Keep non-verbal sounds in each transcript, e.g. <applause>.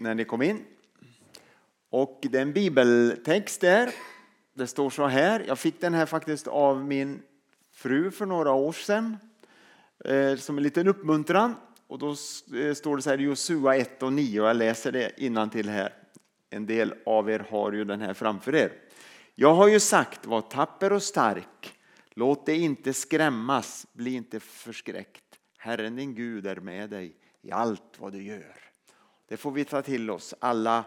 när ni kom in. Och det är en bibeltext där. Det står så här. Jag fick den här faktiskt av min fru för några år sedan eh, som en liten uppmuntran. Och då eh, står det så här Josua 1 och 9 och jag läser det till här. En del av er har ju den här framför er. Jag har ju sagt, var tapper och stark. Låt dig inte skrämmas, bli inte förskräckt. Herren din Gud är med dig i allt vad du gör. Det får vi ta till oss, alla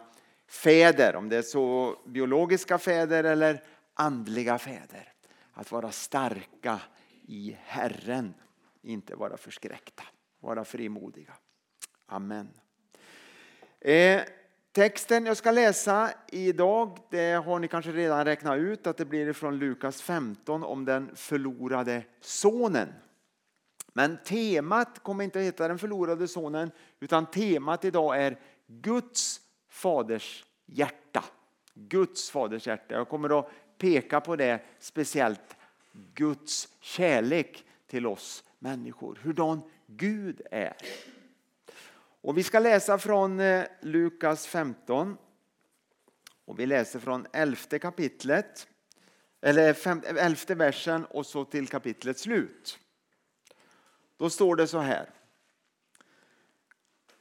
fäder, om det är så biologiska fäder eller andliga fäder. Att vara starka i Herren, inte vara förskräckta, vara frimodiga. Amen. Eh, texten jag ska läsa idag, det har ni kanske redan räknat ut att det blir från Lukas 15 om den förlorade sonen. Men temat kommer inte att heta den förlorade sonen utan temat idag är Guds faders hjärta. Guds faders hjärta. Jag kommer att peka på det speciellt. Guds kärlek till oss människor. Hurdan Gud är. Och vi ska läsa från eh, Lukas 15. Och vi läser från elfte kapitlet. Eller elfte versen och så till kapitlets slut. Då står det så här.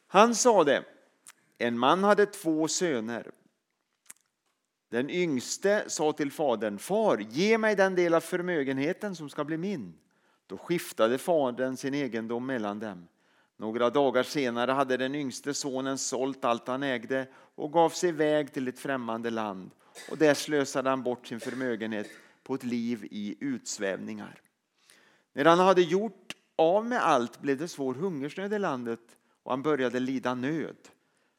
Han sade, en man hade två söner. Den yngste sa till fadern, far, ge mig den del av förmögenheten som ska bli min. Då skiftade fadern sin egendom mellan dem. Några dagar senare hade den yngste sonen sålt allt han ägde och gav sig iväg till ett främmande land. Och där slösade han bort sin förmögenhet på ett liv i utsvävningar. När han hade gjort av med allt blev det svår hungersnöd i landet och han började lida nöd.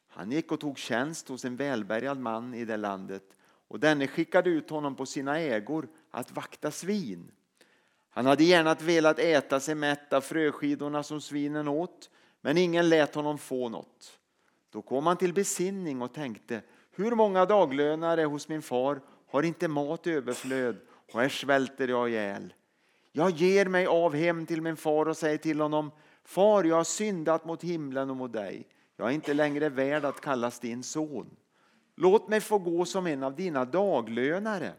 Han gick och tog tjänst hos en välbärgad man i det landet och denne skickade ut honom på sina ägor att vakta svin. Han hade gärna velat äta sig mätt av fröskidorna som svinen åt, men ingen lät honom få något. Då kom han till besinning och tänkte, hur många daglönare hos min far har inte mat överflöd och här svälter jag ihjäl. Jag ger mig av hem till min far och säger till honom, far jag har syndat mot himlen och mot dig. Jag är inte längre värd att kallas din son. Låt mig få gå som en av dina daglönare.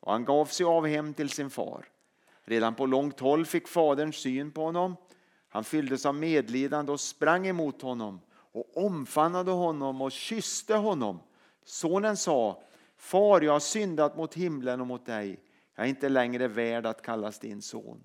Och han gav sig av hem till sin far. Redan på långt håll fick fadern syn på honom. Han fylldes av medlidande och sprang emot honom och omfamnade honom och kysste honom. Sonen sa, Far, jag har syndat mot himlen och mot dig. Jag är inte längre värd att kallas din son.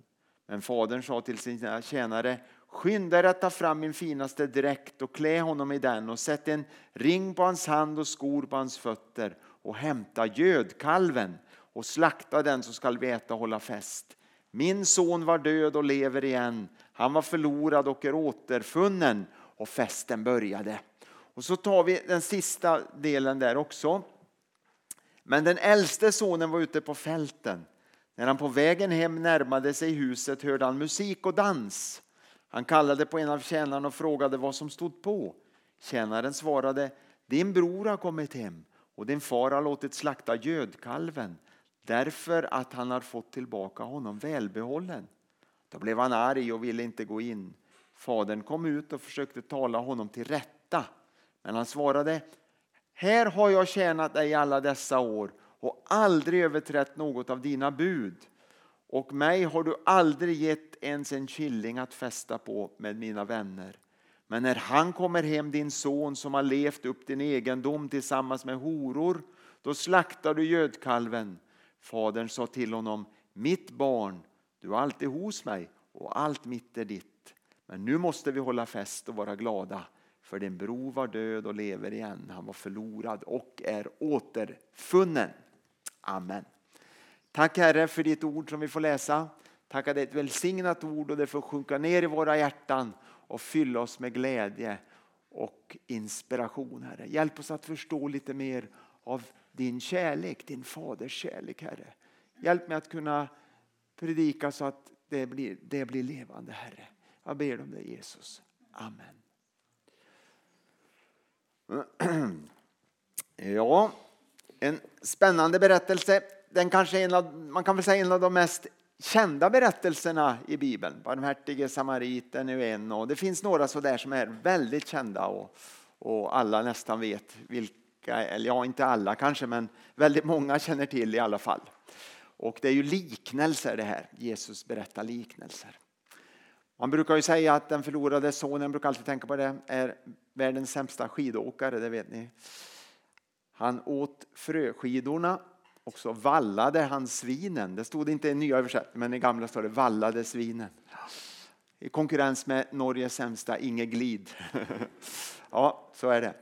Men fadern sa till sina tjänare, Skynda er att ta fram min finaste dräkt och klä honom i den och sätt en ring på hans hand och skor på hans fötter och hämta gödkalven och slakta den så skall vi äta och hålla fest. Min son var död och lever igen. Han var förlorad och är återfunnen och festen började. Och så tar vi den sista delen där också. Men den äldste sonen var ute på fälten. När han på vägen hem närmade sig huset hörde han musik och dans. Han kallade på en av tjänarna och frågade vad som stod på. Tjänaren svarade, din bror har kommit hem och din far har låtit slakta gödkalven därför att han har fått tillbaka honom välbehållen. Då blev han arg och ville inte gå in. Fadern kom ut och försökte tala honom till rätta. Men han svarade, här har jag tjänat dig alla dessa år och aldrig överträtt något av dina bud. Och mig har du aldrig gett ens en killing att fästa på med mina vänner. Men när han kommer hem, din son som har levt upp din egendom tillsammans med horor, då slaktar du gödkalven. Fadern sa till honom, mitt barn, du är alltid hos mig och allt mitt är ditt. Men nu måste vi hålla fest och vara glada, för din bror var död och lever igen. Han var förlorad och är återfunnen. Amen. Tack Herre för ditt ord som vi får läsa. Tack att det är ett välsignat ord och det får sjunka ner i våra hjärtan och fylla oss med glädje och inspiration Herre. Hjälp oss att förstå lite mer av din kärlek, din faders kärlek Herre. Hjälp mig att kunna predika så att det blir, det blir levande Herre. Jag ber om det Jesus. Amen. <clears throat> Ja, en spännande berättelse. Den kanske en av, man kan väl säga en av de mest kända berättelserna i Bibeln. Barmhärtige samariten är en och det finns några sådär som är väldigt kända och, Och alla nästan vet vilka, eller ja inte alla kanske, men väldigt många känner till i alla fall. Och det är ju liknelser det här. Jesus berättar liknelser. Man brukar ju säga att den förlorade sonen, brukar alltid tänka på det, är världens sämsta skidåkare, det vet ni. Han åt fröskidorna och så vallade han svinen. Det stod inte i nya översättningen, men i gamla står det vallade svinen. I konkurrens med Norges sämsta Inge Glid. <laughs> ja, så är det.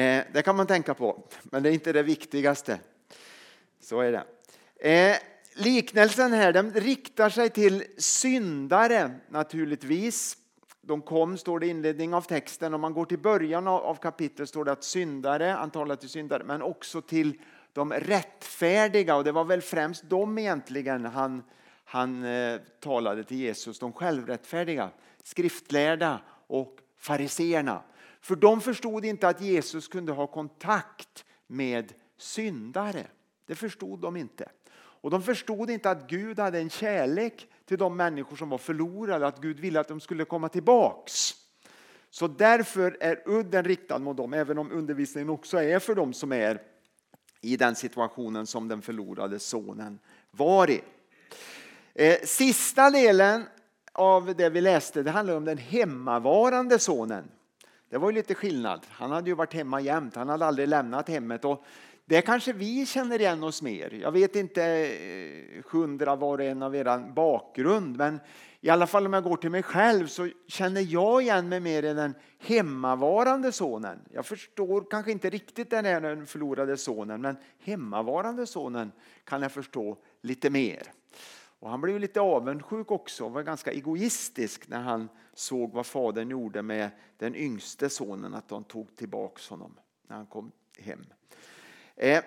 Eh, det kan man tänka på, men det är inte det viktigaste. Så är det. Eh, liknelsen här den riktar sig till syndare naturligtvis. De kom, står det i inledningen av texten. Om man går till början av kapitlet står det att syndare, han talar till syndare, men också till de rättfärdiga. Och det var väl främst de egentligen han, han eh, talade till Jesus, de självrättfärdiga, skriftlärda och fariseerna. För de förstod inte att Jesus kunde ha kontakt med syndare. Det förstod de inte. Och de förstod inte att Gud hade en kärlek till de människor som var förlorade, att Gud ville att de skulle komma tillbaks. Så därför är udden riktad mot dem, även om undervisningen också är för dem som är i den situationen som den förlorade sonen var i. Eh, sista delen av det vi läste det handlar om den hemmavarande sonen. Det var ju lite skillnad. Han hade ju varit hemma jämt, han hade aldrig lämnat hemmet. Och det kanske vi känner igen oss mer. Jag vet inte eh, hundra var och en av er bakgrund, men i alla fall om jag går till mig själv så känner jag igen mig mer i den hemmavarande sonen. Jag förstår kanske inte riktigt den här den förlorade sonen, men hemmavarande sonen kan jag förstå lite mer. Och han blev lite avundsjuk också, var ganska egoistisk när han såg vad fadern gjorde med den yngste sonen, att de tog tillbaka honom när han kom hem. Eh,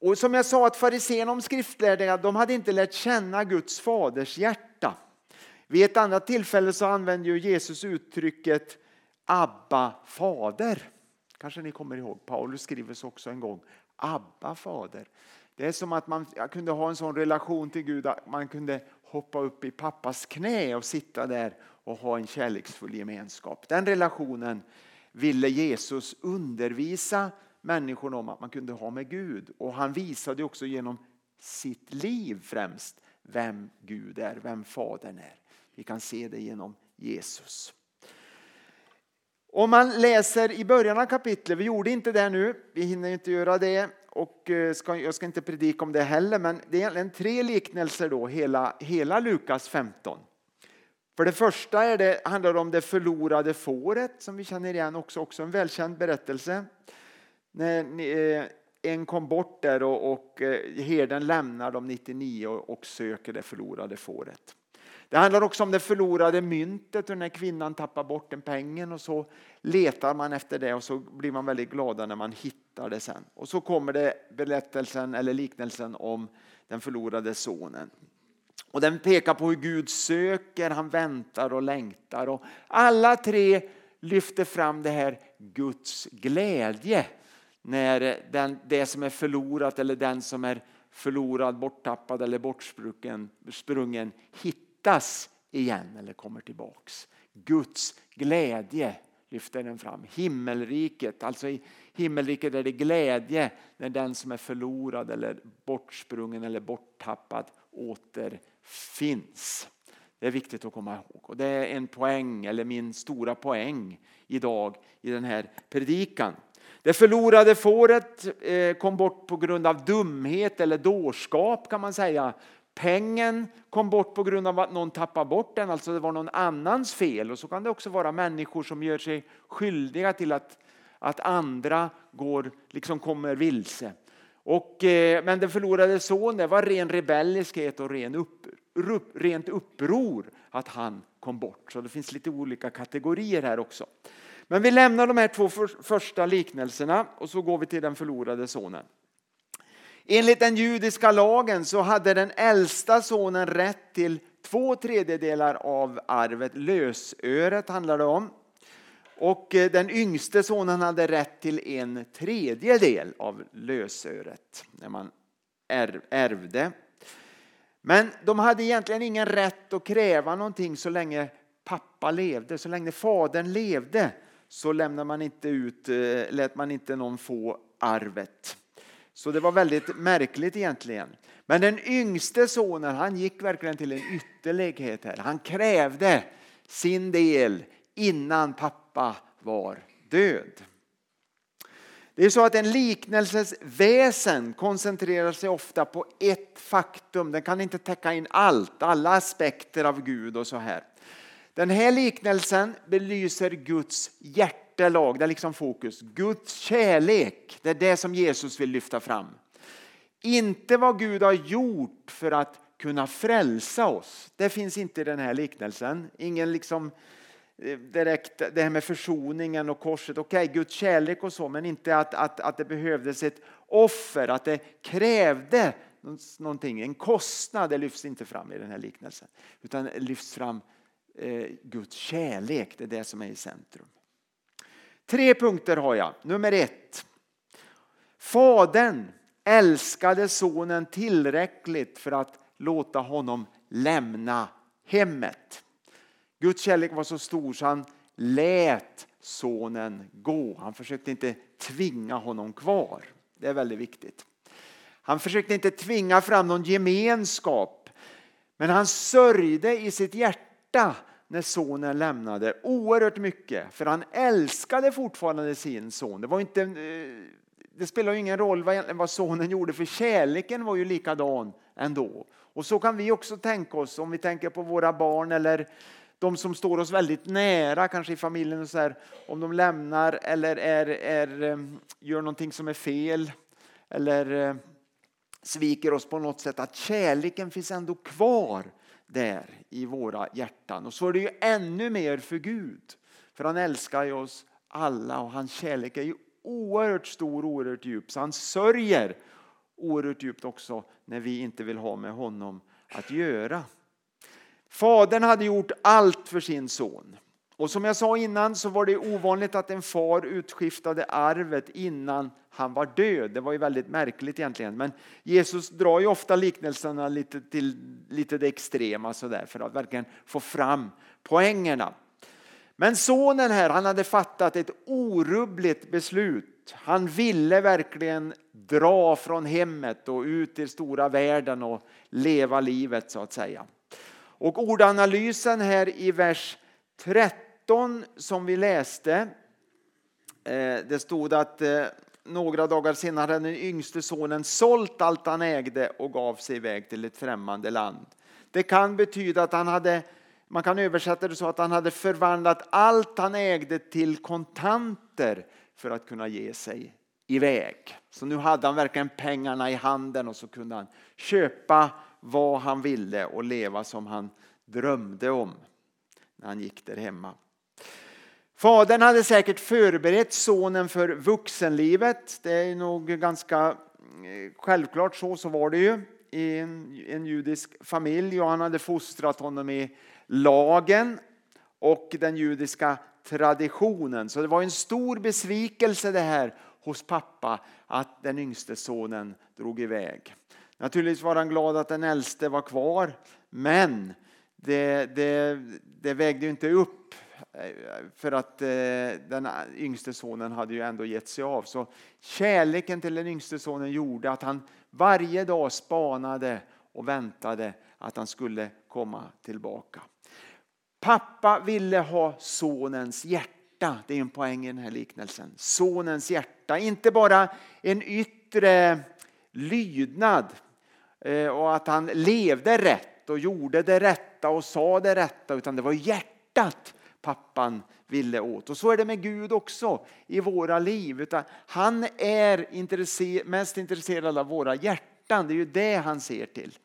och som jag sa, att fariséerna och skriftlärda de hade inte lärt känna Guds faders hjärta. Vid ett annat tillfälle så använde Jesus uttrycket Abba fader. Kanske ni kommer ihåg, Paulus skriver så också en gång. Abba fader. Det är som att man kunde ha en sån relation till Gud att man kunde hoppa upp i pappas knä och sitta där och ha en kärleksfull gemenskap. Den relationen ville Jesus undervisa människorna om att man kunde ha med Gud. Och han visade också genom sitt liv främst vem Gud är, vem Fadern är. Vi kan se det genom Jesus. Om man läser i början av kapitlet, vi gjorde inte det nu, vi hinner inte göra det och eh, ska, jag ska inte predika om det heller, men det är egentligen tre liknelser då, hela, hela Lukas 15. För det första är det, handlar det om det förlorade fåret som vi känner igen också, också en välkänd berättelse. När eh, en kom bort där och, och eh, herden lämnar de 99 och, och söker det förlorade fåret. Det handlar också om det förlorade myntet och när kvinnan tappar bort den pengen och så letar man efter det och så blir man väldigt glada när man hittar det sen. Och så kommer det berättelsen eller liknelsen om den förlorade sonen. Och den pekar på hur Gud söker, han väntar och längtar. Och alla tre lyfter fram det här Guds glädje när den, det som är förlorat eller den som är förlorad, borttappad eller bortsprungen hittas igen eller kommer tillbaks. Guds glädje lyfter den fram. Himmelriket, alltså i himmelriket är det glädje när den som är förlorad eller bortsprungen eller borttappad återfinns. Det är viktigt att komma ihåg och det är en poäng eller min stora poäng idag i den här predikan. Det förlorade fåret eh, kom bort på grund av dumhet eller dårskap kan man säga. Pengen kom bort på grund av att någon tappade bort den, alltså det var någon annans fel. Och så kan det också vara människor som gör sig skyldiga till att, att andra går, liksom kommer vilse. Och, eh, men den förlorade sonen var ren rebelliskhet och ren upp, rup, rent uppror att han kom bort. Så det finns lite olika kategorier här också. Men vi lämnar de här två första liknelserna och så går vi till den förlorade sonen. Enligt den judiska lagen så hade den äldsta sonen rätt till två tredjedelar av arvet. Lösöret handlar det om. Och eh, den yngste sonen hade rätt till en tredjedel av lösöret när man ärvde. Men de hade egentligen ingen rätt att kräva någonting så länge pappa levde, så länge fadern levde så lämnar man inte ut, eh, lät man inte någon få arvet. Så det var väldigt märkligt egentligen. Men den yngste sonen han gick verkligen till en ytterlighet här. Han krävde sin del innan pappa var död. Det är så att en liknelses väsen koncentrerar sig ofta på ett faktum. Den kan inte täcka in allt, alla aspekter av Gud och så här. Den här liknelsen belyser Guds hjärtelag, det är liksom fokus. Guds kärlek, det är det som Jesus vill lyfta fram. Inte vad Gud har gjort för att kunna frälsa oss. Det finns inte i den här liknelsen. Ingen liksom eh, direkt det här med försoningen och korset. Okej, okay, Guds kärlek och så, men inte att, att, att det behövdes ett offer, att det krävde någonting. En kostnad det lyfts inte fram i den här liknelsen. Utan det lyfts fram Eh, Guds kärlek, det är det som är i centrum. Tre punkter har jag. Nummer ett. Fadern älskade sonen tillräckligt för att låta honom lämna hemmet. Guds kärlek var så stor så han lät sonen gå. Han försökte inte tvinga honom kvar. Det är väldigt viktigt. Han försökte inte tvinga fram någon gemenskap. Men han sörjde i sitt hjärta när sonen lämnade oerhört mycket. För han älskade fortfarande sin son. Det var inte eh, det spelade ingen roll vad, vad sonen gjorde för kärleken var ju likadan ändå. Och så kan vi också tänka oss om vi tänker på våra barn eller de som står oss väldigt nära, kanske i familjen, och så här, om de lämnar eller är, är, eh, gör någonting som är fel eller eh, sviker oss på något sätt, att kärleken finns ändå kvar där i våra hjärtan. Och så är det ju ännu mer för Gud, för han älskar ju oss alla och hans kärlek är ju oerhört stor, och oerhört djup. Så han sörjer oerhört djupt också när vi inte vill ha med honom att göra. Fadern hade gjort allt för sin son. Och som jag sa innan så var det ovanligt att en far utskiftade arvet innan han var död. Det var ju väldigt märkligt egentligen. Men Jesus drar ju ofta liknelserna lite till lite det extrema så där, för att verkligen få fram poängerna. Men sonen här, han hade fattat ett orubbligt beslut. Han ville verkligen dra från hemmet och ut i stora världen och leva livet så att säga. Och ordanalysen här i vers 30 13 som vi läste. Eh, det stod att eh, några dagar senare hade den yngste sonen sålt allt han ägde och gav sig iväg till ett främmande land. Det kan betyda att han hade man kan översätta det så att han hade förvandlat allt han ägde till kontanter för att kunna ge sig iväg. Så nu hade han verkligen pengarna i handen och så kunde han köpa vad han ville och leva som han drömde om när han gick där hemma. Fadern hade säkert förberett sonen för vuxenlivet. Det är nog ganska eh, självklart så, så var det ju i en, en judisk familj och han hade fostrat honom i lagen och den judiska traditionen. Så det var en stor besvikelse det här hos pappa att den yngste sonen drog iväg. Naturligtvis var han glad att den äldste var kvar men det, det, det vägde inte upp för att eh, den yngste sonen hade ju ändå gett sig av. Så kärleken till den yngste sonen gjorde att han varje dag spanade och väntade att han skulle komma tillbaka. Pappa ville ha sonens hjärta. Det är en poäng i den här liknelsen. Sonens hjärta, inte bara en yttre lydnad eh, och att han levde rätt och gjorde det rätta och sa det rätta utan det var hjärtat pappan ville åt. Och så är det med Gud också i våra liv. Utan han är mest intresserad av våra hjärtan. Det är ju det han ser till.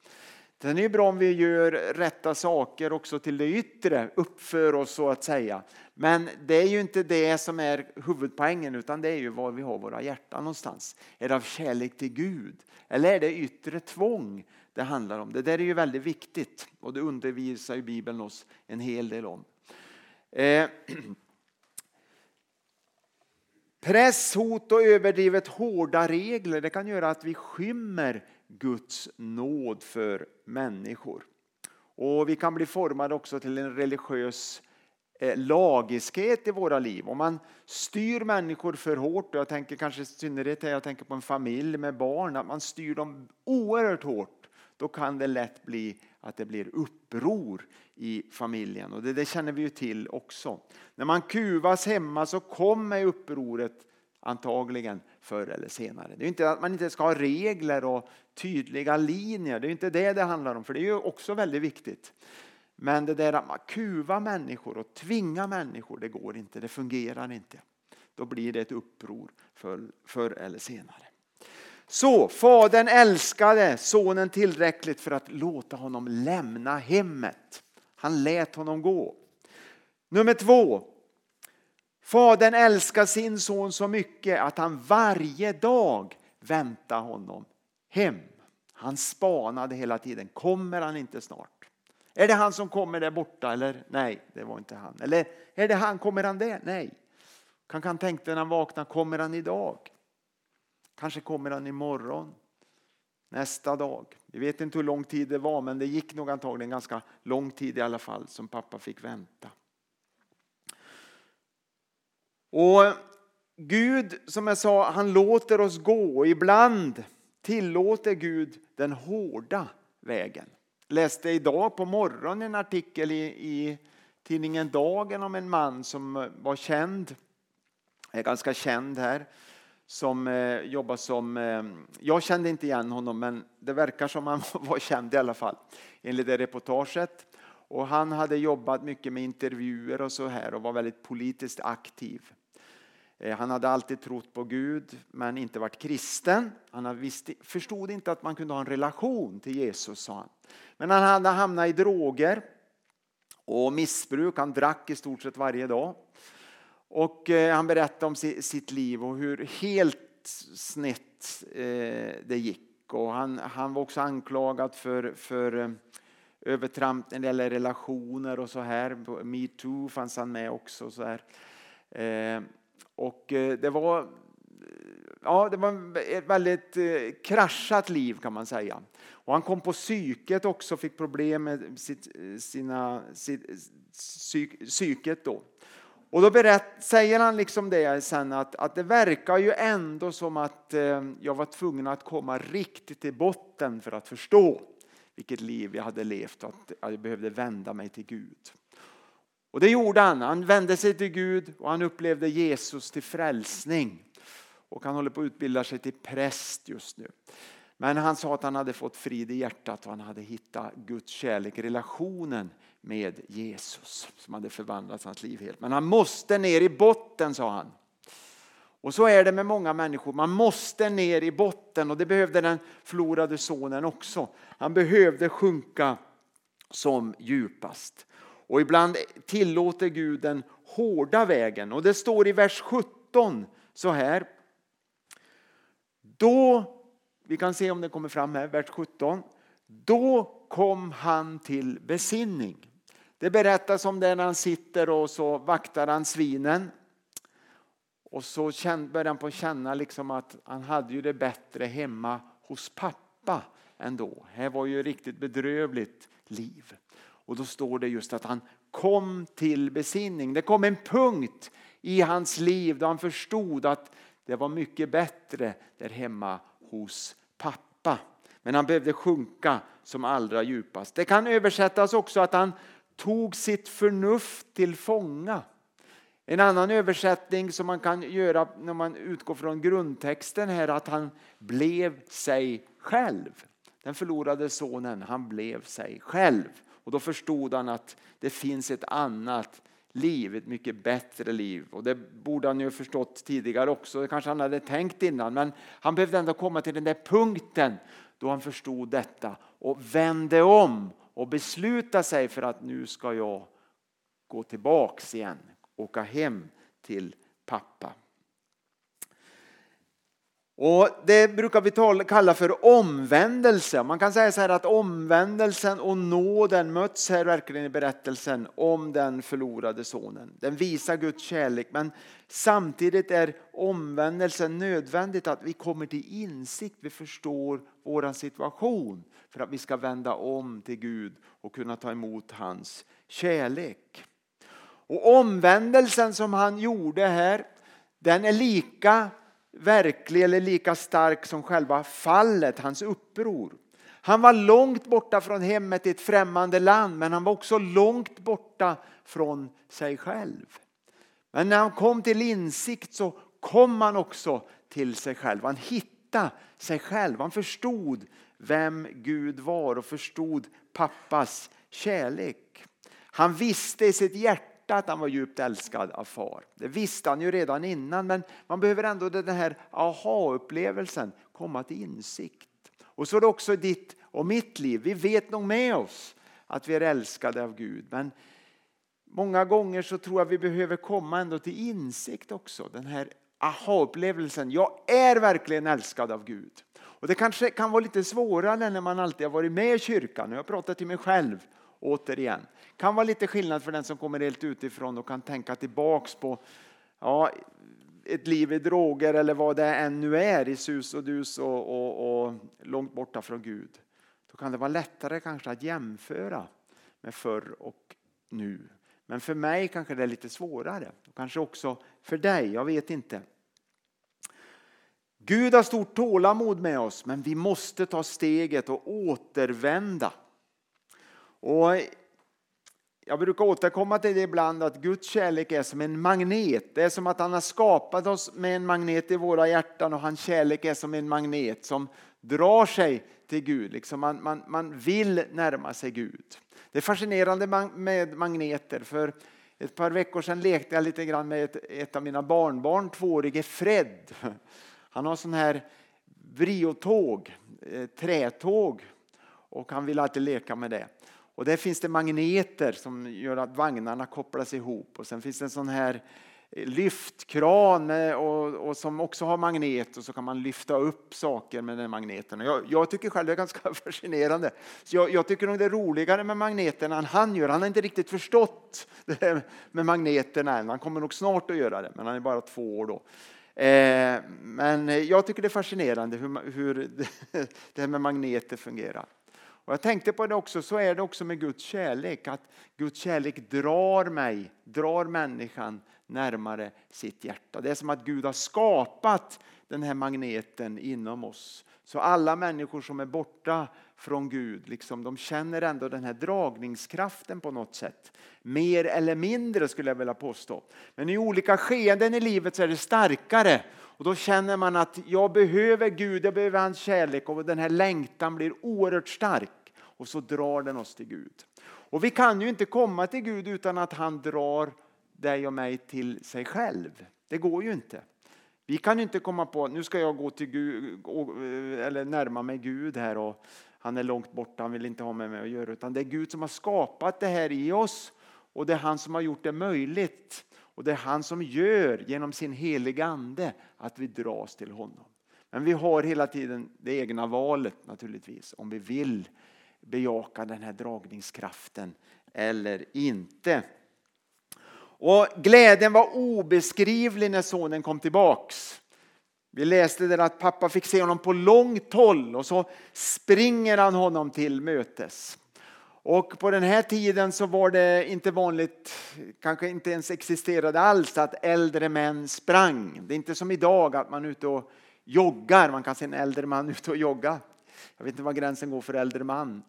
Sen är det bra om vi gör rätta saker också till det yttre, uppför oss så att säga. Men det är ju inte det som är huvudpoängen utan det är ju var vi har våra hjärtan någonstans. Är det av kärlek till Gud eller är det yttre tvång det handlar om? Det där är ju väldigt viktigt och det undervisar ju Bibeln oss en hel del om. Eh. <clears throat> Press, hot och överdrivet hårda regler det kan göra att vi skymmer Guds nåd för människor. Och Vi kan bli formade också till en religiös eh, lagiskhet i våra liv. Om man styr människor för hårt, och jag tänker kanske i synnerhet jag tänker på en familj med barn, att man styr dem oerhört hårt, då kan det lätt bli att det blir uppror i familjen. Och det, det känner vi ju till också. När man kuvas hemma så kommer upproret antagligen förr eller senare. Det är inte att man inte ska ha regler och tydliga linjer. Det är inte det det handlar om, för det är ju också väldigt viktigt. Men det där att man kuva människor och tvinga människor, det går inte, det fungerar inte. Då blir det ett uppror förr, förr eller senare. Så fadern älskade sonen tillräckligt för att låta honom lämna hemmet. Han lät honom gå. Nummer två. Fadern älskar sin son så mycket att han varje dag väntar honom hem. Han spanade hela tiden. Kommer han inte snart? Är det han som kommer där borta? Eller nej, det var inte han. Eller är det han? Kommer han där? Nej. Kanske han tänkte när han vaknade, kommer han idag? Kanske kommer han imorgon. Nästa dag. Vi vet inte hur lång tid det var, men det gick nog antagligen ganska lång tid i alla fall som pappa fick vänta. Och Gud, som jag sa, han låter oss gå. Ibland tillåter Gud den hårda vägen. Läste idag på morgonen en artikel i, i tidningen Dagen om en man som var känd, är ganska känd här, som eh, jobbar som, eh, jag kände inte igen honom men det verkar som han <laughs> var känd i alla fall enligt det reportaget. Och han hade jobbat mycket med intervjuer och så här och var väldigt politiskt aktiv. Eh, han hade alltid trott på Gud men inte varit kristen. Han visst, förstod inte att man kunde ha en relation till Jesus sa han. Men han hade hamnat i droger och missbruk. Han drack i stort sett varje dag. Och eh, han berättade om sitt liv och hur helt snett eh, det gick. Och han, han var också anklagad för, för eh, övertramp när det gäller relationer och så här. Metoo fanns han med också. Så här. Och det var, ja, det var ett väldigt kraschat liv kan man säga. Och han kom på psyket också, fick problem med sitt, sina, sitt, psyket då. Och då berätt, säger han liksom det sen att, att det verkar ju ändå som att eh, jag var tvungen att komma riktigt till botten för att förstå vilket liv jag hade levt och att jag behövde vända mig till Gud. Och det gjorde han. Han vände sig till Gud och han upplevde Jesus till frälsning. Och han håller på att utbilda sig till präst just nu. Men han sa att han hade fått frid i hjärtat och han hade hittat Guds kärlek, relationen med Jesus som hade förvandlat hans liv helt. Men han måste ner i botten sa han. Och så är det med många människor. Man måste ner i botten och det behövde den förlorade sonen också. Han behövde sjunka som djupast. Och ibland tillåter Gud den hårda vägen. Och det står i vers 17 så här. Då, vi kan se om det kommer fram här, vers 17. Då kom han till besinning. Det berättas om det när han sitter och så vaktar han svinen. Och så börjar han på känna liksom att han hade ju det bättre hemma hos pappa ändå. Det var ju ett riktigt bedrövligt liv. Och då står det just att han kom till besinning. Det kom en punkt i hans liv då han förstod att det var mycket bättre där hemma hos pappa. Men han behövde sjunka som allra djupast. Det kan översättas också att han tog sitt förnuft till fånga. En annan översättning som man kan göra när man utgår från grundtexten här att han blev sig själv. Den förlorade sonen, han blev sig själv. Och då förstod han att det finns ett annat liv, ett mycket bättre liv. Och det borde han ju förstått tidigare också, det kanske han hade tänkt innan. Men han behövde ändå komma till den där punkten då han förstod detta och vände om och besluta sig för att nu ska jag gå tillbaks igen, åka hem till pappa. Och Det brukar vi kalla för omvändelse. Man kan säga så här att omvändelsen och nåden möts här verkligen i berättelsen om den förlorade sonen. Den visar Guds kärlek men samtidigt är omvändelsen nödvändigt att vi kommer till insikt, vi förstår vår situation för att vi ska vända om till Gud och kunna ta emot hans kärlek. Och omvändelsen som han gjorde här, den är lika verklig eller lika stark som själva fallet, hans uppror. Han var långt borta från hemmet i ett främmande land men han var också långt borta från sig själv. Men när han kom till insikt så kom han också till sig själv. Han hittade sig själv. Han förstod vem Gud var och förstod pappas kärlek. Han visste i sitt hjärta att han var djupt älskad av far. Det visste han ju redan innan men man behöver ändå den här aha-upplevelsen komma till insikt. Och så är det också ditt och mitt liv. Vi vet nog med oss att vi är älskade av Gud men många gånger så tror jag vi behöver komma ändå till insikt också. Den här aha-upplevelsen. Jag är verkligen älskad av Gud. Och Det kanske kan vara lite svårare när man alltid har varit med i kyrkan. Jag pratar till mig själv återigen. Det kan vara lite skillnad för den som kommer helt utifrån och kan tänka tillbaks på ja, ett liv i droger eller vad det än nu är i sus och dus och, och, och långt borta från Gud. Då kan det vara lättare kanske att jämföra med förr och nu. Men för mig kanske det är lite svårare. Kanske också för dig, jag vet inte. Gud har stort tålamod med oss men vi måste ta steget och återvända. Och jag brukar återkomma till det ibland att Guds kärlek är som en magnet. Det är som att han har skapat oss med en magnet i våra hjärtan och hans kärlek är som en magnet som drar sig till Gud. Liksom man, man, man vill närma sig Gud. Det är fascinerande med magneter. För ett par veckor sedan lekte jag lite grann med ett, ett av mina barnbarn, tvåårige Fred. Han har sån här vriotåg, eh, trätåg och han vill alltid leka med det. Och där finns det magneter som gör att vagnarna kopplas ihop och sen finns det en sån här eh, lyftkran och, och, som också har magnet och så kan man lyfta upp saker med den magneten. Jag, jag tycker själv det är ganska <laughs> fascinerande. Så jag, jag, tycker nog det är roligare med magneterna än han gör. Han har inte riktigt förstått <laughs> det med magneterna än. Han kommer nog snart att göra det, men han är bara två år då. Eh, men jag tycker det är fascinerande hur, hur <laughs> det här med magneter fungerar. Och jag tänkte på det också, så är det också med Guds kärlek. Att Guds kärlek drar mig, drar människan närmare sitt hjärta. Det är som att Gud har skapat den här magneten inom oss. Så alla människor som är borta från Gud, liksom, de känner ändå den här dragningskraften på något sätt. Mer eller mindre skulle jag vilja påstå. Men i olika skeenden i livet så är det starkare. Och då känner man att jag behöver Gud, jag behöver hans kärlek och den här längtan blir oerhört stark. Och så drar den oss till Gud. Och vi kan ju inte komma till Gud utan att han drar dig och mig till sig själv. Det går ju inte. Vi kan inte komma på nu ska jag gå till Gud eller närma mig Gud här och han är långt borta, han vill inte ha med mig att göra. Utan det är Gud som har skapat det här i oss och det är han som har gjort det möjligt. Och det är han som gör genom sin heliga ande att vi dras till honom. Men vi har hela tiden det egna valet naturligtvis om vi vill bejaka den här dragningskraften eller inte. Och Glädjen var obeskrivlig när sonen kom tillbaks. Vi läste där att pappa fick se honom på långt håll och så springer han honom till mötes. Och på den här tiden så var det inte vanligt, kanske inte ens existerade alls, att äldre män sprang. Det är inte som idag att man är ute och joggar, man kan se en äldre man <laughs> ute och jogga. Jag vet inte var gränsen går för äldre man.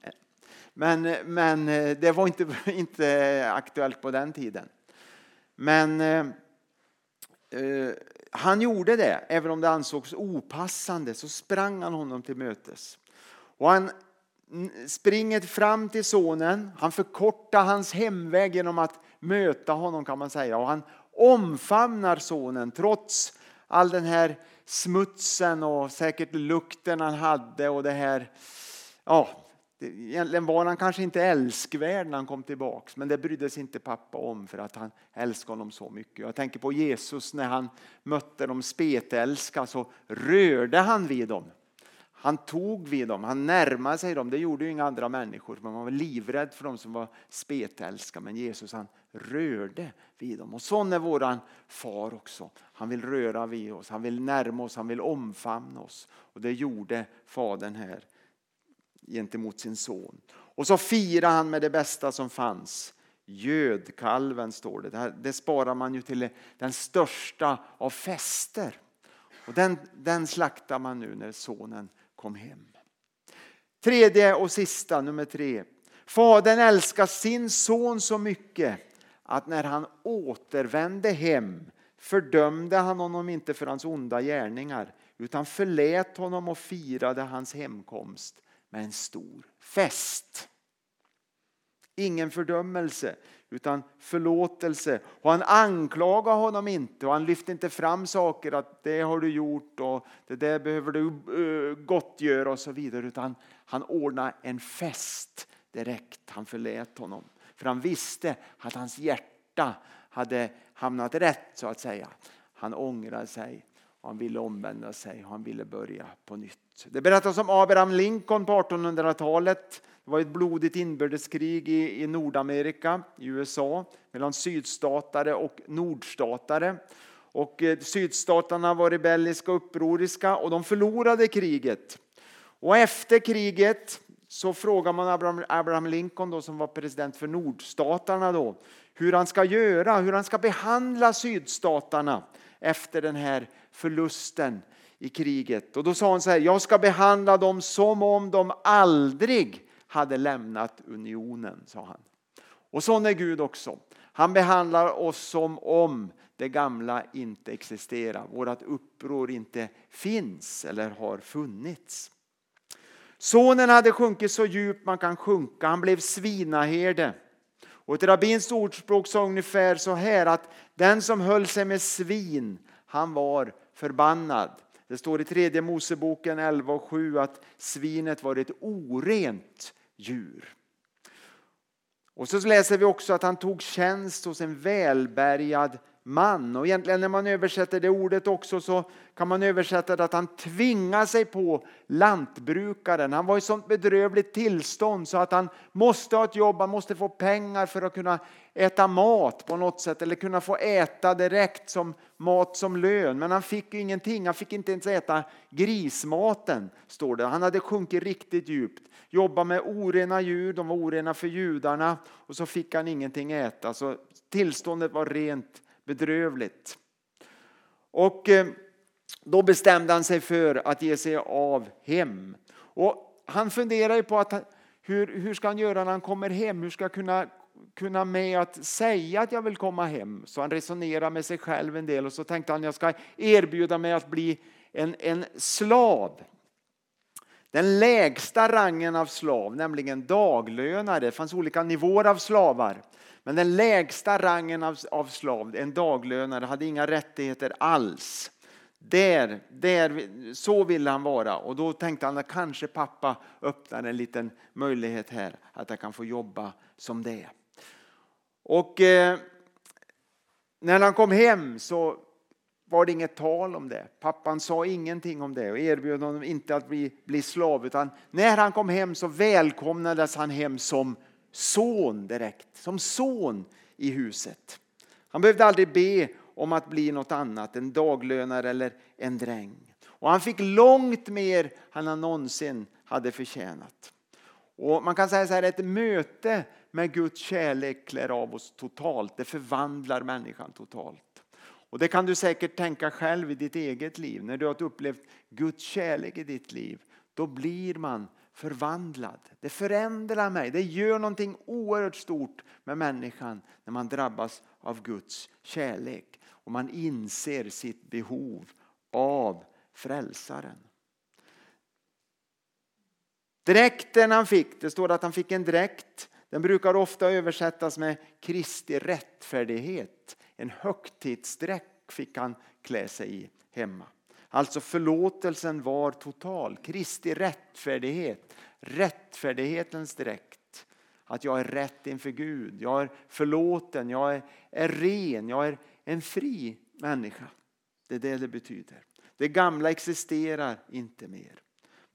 Men, men eh, det var inte, <laughs> inte aktuellt på den tiden. Men eh, eh, han gjorde det, även om det ansågs opassande, så sprang han honom till mötes. Och han springer fram till sonen, han förkortar hans hemväg genom att möta honom kan man säga. Och han omfamnar sonen trots all den här smutsen och säkert lukten han hade och det här ja, Egentligen var han kanske inte älskvärd när han kom tillbaks men det brydde sig inte pappa om för att han älskade honom så mycket. Jag tänker på Jesus när han mötte de spetälska så rörde han vid dem. Han tog vid dem, han närmade sig dem. Det gjorde ju inga andra människor. Man var livrädd för dem som var spetälska. Men Jesus han rörde vid dem. Och sån är våran far också. Han vill röra vid oss, han vill närma oss, han vill omfamna oss. Och det gjorde fadern här gentemot sin son. Och så firar han med det bästa som fanns. Gödkalven står det. Det, det sparar man ju till den största av fester. Och den, den slaktar man nu när sonen kom hem. Tredje och sista, nummer tre. Fadern älskar sin son så mycket att när han återvände hem fördömde han honom inte för hans onda gärningar utan förlät honom och firade hans hemkomst med en stor fest. Ingen fördömelse utan förlåtelse. Och han anklagade honom inte och han lyfte inte fram saker att det har du gjort och det där behöver du eh, gottgöra och så vidare. Utan han ordnade en fest direkt. Han förlät honom. För han visste att hans hjärta hade hamnat rätt så att säga. Han ångrade sig och han ville omvända sig och han ville börja på nytt. Det berättas om Abraham Lincoln på 1800-talet. Det var ett blodigt inbördeskrig i, i Nordamerika, i USA, mellan sydstatare och nordstatare. Och eh, sydstaterna var rebelliska och upproriska och de förlorade kriget. Och efter kriget så frågar man Abraham, Abraham Lincoln då, som var president för nordstaterna då, hur han ska göra, hur han ska behandla sydstaterna efter den här förlusten i kriget. Och då sa han så här, jag ska behandla dem som om de aldrig hade lämnat unionen, sa han. Och sån är Gud också. Han behandlar oss som om det gamla inte existerar, vårt uppror inte finns eller har funnits. Sonen hade sjunkit så djupt man kan sjunka, han blev svinaherde. Och ett rabbinskt ordspråk sa ungefär så här att den som höll sig med svin, han var förbannad. Det står i tredje Moseboken 11 och 7 att svinet var ett orent djur. Och så läser vi också att han tog tjänst hos en välbärgad man. Och egentligen när man översätter det ordet också så kan man översätta det att han tvingar sig på lantbrukaren. Han var i sånt bedrövligt tillstånd så att han måste ha ett jobb, han måste få pengar för att kunna äta mat på något sätt eller kunna få äta direkt som mat som lön. Men han fick ingenting, han fick inte ens äta grismaten står det. Han hade sjunkit riktigt djupt. jobbat med orena djur, de var orena för judarna och så fick han ingenting äta. Så tillståndet var rent bedrövligt. Och eh, då bestämde han sig för att ge sig av hem. Och han funderar på att hur, hur ska han göra när han kommer hem? Hur ska jag kunna, kunna med att säga att jag vill komma hem? Så han resonerar med sig själv en del och så tänkte han jag ska erbjuda mig att bli en, en slav. Den lägsta rangen av slav, nämligen daglönare, det fanns olika nivåer av slavar. Men den lägsta rangen av, av slav, en daglönare, hade inga rättigheter alls. Där, där, så ville han vara och då tänkte han att kanske pappa öppnar en liten möjlighet här att jag kan få jobba som det. Och eh, när han kom hem så var det inget tal om det. Pappan sa ingenting om det och erbjöd honom inte att bli, bli slav utan när han kom hem så välkomnades han hem som son direkt, som son i huset. Han behövde aldrig be om att bli något annat, en daglönare eller en dräng. Och han fick långt mer än han någonsin hade förtjänat. Och man kan säga så här, ett möte med Guds kärlek klär av oss totalt. Det förvandlar människan totalt. Och Det kan du säkert tänka själv i ditt eget liv. När du har upplevt Guds kärlek i ditt liv, då blir man förvandlad. Det förändrar mig. Det gör någonting oerhört stort med människan när man drabbas av Guds kärlek och man inser sitt behov av frälsaren. Dräkten han fick, det står att han fick en dräkt. Den brukar ofta översättas med Kristi rättfärdighet. En högtidsdräkt fick han klä sig i hemma. Alltså förlåtelsen var total. Kristi rättfärdighet, rättfärdighetens dräkt. Att jag är rätt inför Gud, jag är förlåten, jag är, är ren, jag är en fri människa. Det är det det betyder. Det gamla existerar inte mer.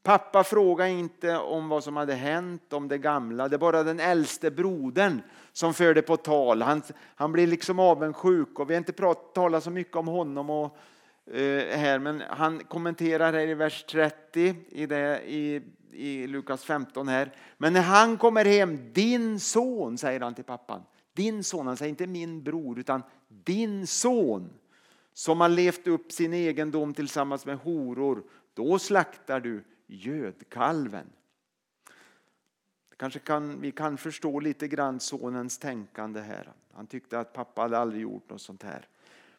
Pappa frågade inte om vad som hade hänt, om det gamla. Det är bara den äldste brodern som förde på tal. Han, han blir liksom avundsjuk och vi har inte talat så mycket om honom och Eh, här, men han kommenterar här i vers 30 i, det, i, i Lukas 15 här. Men när han kommer hem, din son, säger han till pappan, Din son, han säger inte min bror, utan din son som har levt upp sin egendom tillsammans med horor, då slaktar du gödkalven. Kanske kan, vi kan förstå lite grann sonens tänkande här. Han tyckte att pappa hade aldrig gjort något sånt här.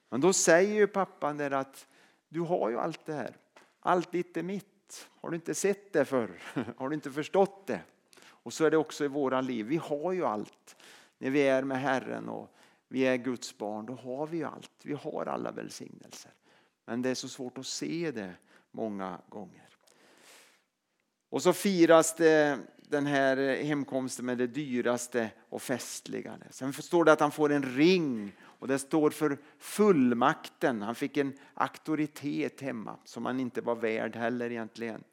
Men då säger ju pappan där att du har ju allt det här. Allt ditt är mitt. Har du inte sett det förr? <laughs> Har du inte förstått det? Och så är det också i våra liv. Vi har ju allt. När vi är med Herren och vi är Guds barn, då har vi ju allt. Vi har alla välsignelser. Men det är så svårt att se det många gånger. Och så firas det den här hemkomsten med det dyraste och festligaste. Sen står det att han får en ring och det står för fullmakten. Han fick en auktoritet hemma som han inte var värd heller egentligen.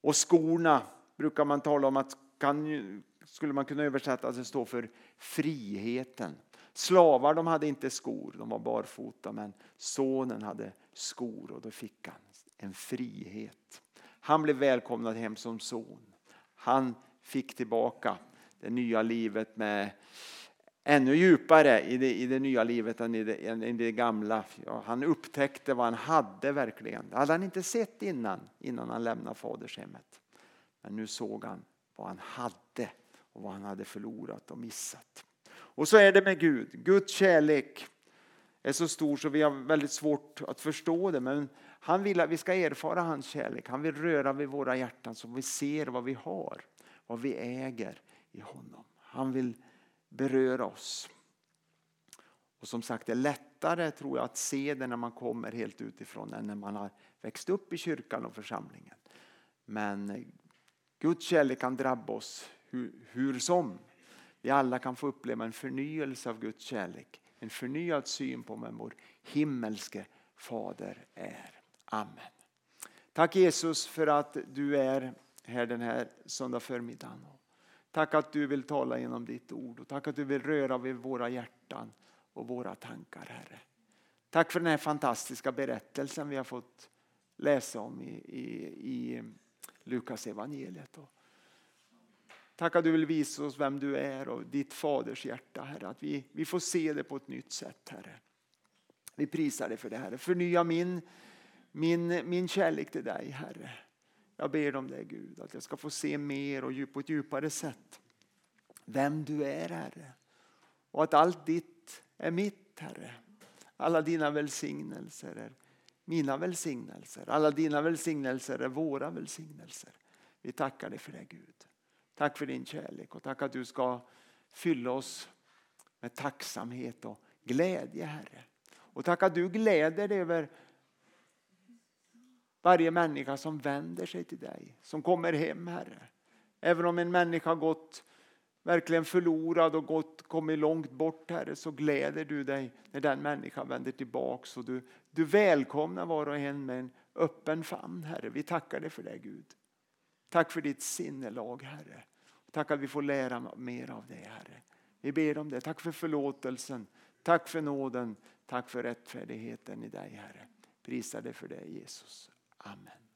Och skorna brukar man tala om att kan, skulle man kunna översätta att det står för friheten. Slavar de hade inte skor, de var barfota men sonen hade skor och då fick han en frihet. Han blev välkomnad hem som son. Han fick tillbaka det nya livet med ännu djupare i det, i det nya livet än i det, än i det gamla. Ja, han upptäckte vad han hade verkligen. Det hade han inte sett innan, innan han lämnade fadershemmet. Men nu såg han vad han hade och vad han hade förlorat och missat. Och så är det med Gud. Guds kärlek är så stor så vi har väldigt svårt att förstå det. Men han vill att vi ska erfara hans kärlek. Han vill röra vid våra hjärtan så vi ser vad vi har, vad vi äger i honom. Han vill beröra oss. Och som sagt, det är lättare tror jag att se det när man kommer helt utifrån än när man har växt upp i kyrkan och församlingen. Men Guds kärlek kan drabba oss hur, hur som. Vi alla kan få uppleva en förnyelse av Guds kärlek. En förnyad syn på vem vår himmelske fader är. Amen. Tack Jesus för att du är här den här söndag förmiddagen. Tack att du vill tala genom ditt ord och tack att du vill röra vid våra hjärtan och våra tankar Herre. Tack för den här fantastiska berättelsen vi har fått läsa om i, i, i Lukas evangeliet. Tack att du vill visa oss vem du är och ditt faders hjärta Herre. Att vi, vi får se det på ett nytt sätt Herre. Vi prisar dig för det Herre. Förnya min, min, min kärlek till dig Herre. Jag ber om det Gud, att jag ska få se mer och på ett djupare sätt vem du är Herre. Och att allt ditt är mitt Herre. Alla dina välsignelser är mina välsignelser. Alla dina välsignelser är våra välsignelser. Vi tackar dig för det Gud. Tack för din kärlek och tack att du ska fylla oss med tacksamhet och glädje Herre. Och tack att du gläder dig över varje människa som vänder sig till dig, som kommer hem Herre. Även om en människa har gått verkligen förlorad och gått, kommit långt bort Herre så gläder du dig när den människan vänder tillbaks och du, du välkomnar var och en med en öppen famn Herre. Vi tackar dig för det Gud. Tack för ditt sinnelag Herre. Tack att vi får lära mer av dig, Herre. Vi ber om det. Tack för förlåtelsen. Tack för nåden. Tack för rättfärdigheten i dig Herre. Prisa dig för det Jesus. Amen.